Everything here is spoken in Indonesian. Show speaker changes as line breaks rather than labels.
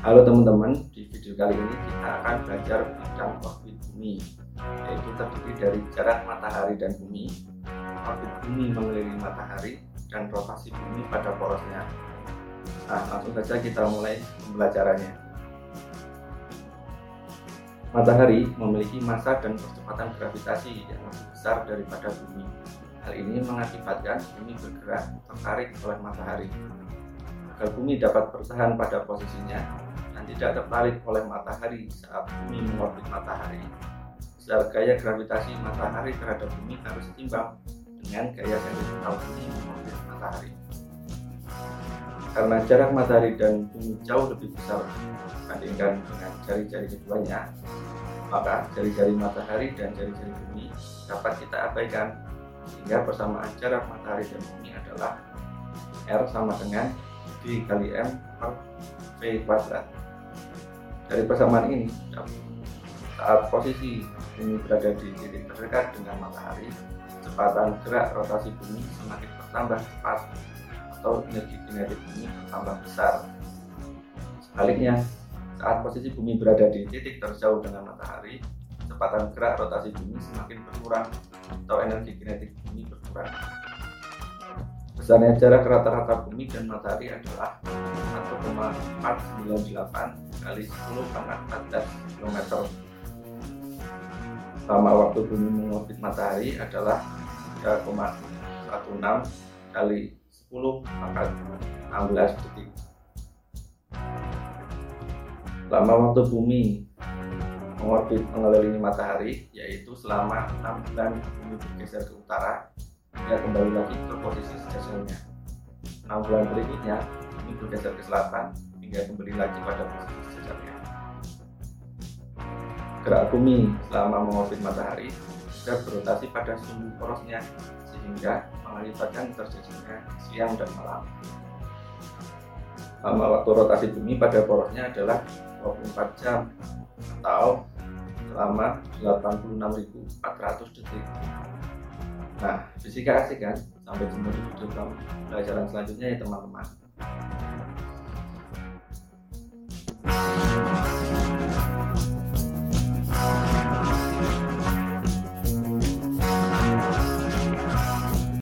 Halo teman-teman, di video kali ini kita akan belajar tentang orbit bumi. Yaitu terdiri dari jarak matahari dan bumi orbit bumi mengelilingi matahari dan rotasi bumi pada porosnya. Nah langsung saja kita mulai pembelajarannya. Matahari memiliki massa dan percepatan gravitasi yang lebih besar daripada bumi. Hal ini mengakibatkan bumi bergerak tertarik oleh matahari. Agar bumi dapat bertahan pada posisinya dan tidak tertarik oleh matahari saat bumi mengorbit matahari. Besar gaya gravitasi matahari terhadap bumi harus seimbang dengan gaya sentrifugal bumi mengorbit matahari. Karena jarak matahari dan bumi jauh lebih besar dibandingkan dengan jari-jari keduanya, maka jari-jari matahari dan jari-jari bumi dapat kita abaikan sehingga persamaan jarak matahari dan bumi adalah R sama dengan D kali M per V kuadrat. Dari persamaan ini, saat posisi bumi berada di titik terdekat dengan matahari, kecepatan gerak rotasi bumi semakin bertambah cepat atau energi kinetik bumi bertambah besar. Sebaliknya, saat posisi bumi berada di titik terjauh dengan matahari, kecepatan gerak rotasi bumi semakin berkurang atau energi kinetik bumi berkurang. Besarnya jarak rata-rata bumi dan matahari adalah 1,498 kali 10 pangkat 14 km lama waktu bumi mengorbit matahari adalah 3,16 kali 10 pangkat 16 detik lama waktu bumi mengorbit mengelilingi matahari yaitu selama 6 bulan bumi bergeser ke utara hingga kembali lagi ke posisi sejajarnya 6 bulan berikutnya bumi bergeser ke selatan hingga kembali lagi pada posisi. Gerak bumi selama mengorbit matahari juga berotasi pada sumbu porosnya sehingga mengakibatkan terjadinya siang dan malam. Lama waktu rotasi bumi pada porosnya adalah 24 jam atau selama 86.400 detik. Nah, fisika asik kan? Sampai jumpa di video pelajaran selanjutnya ya teman-teman.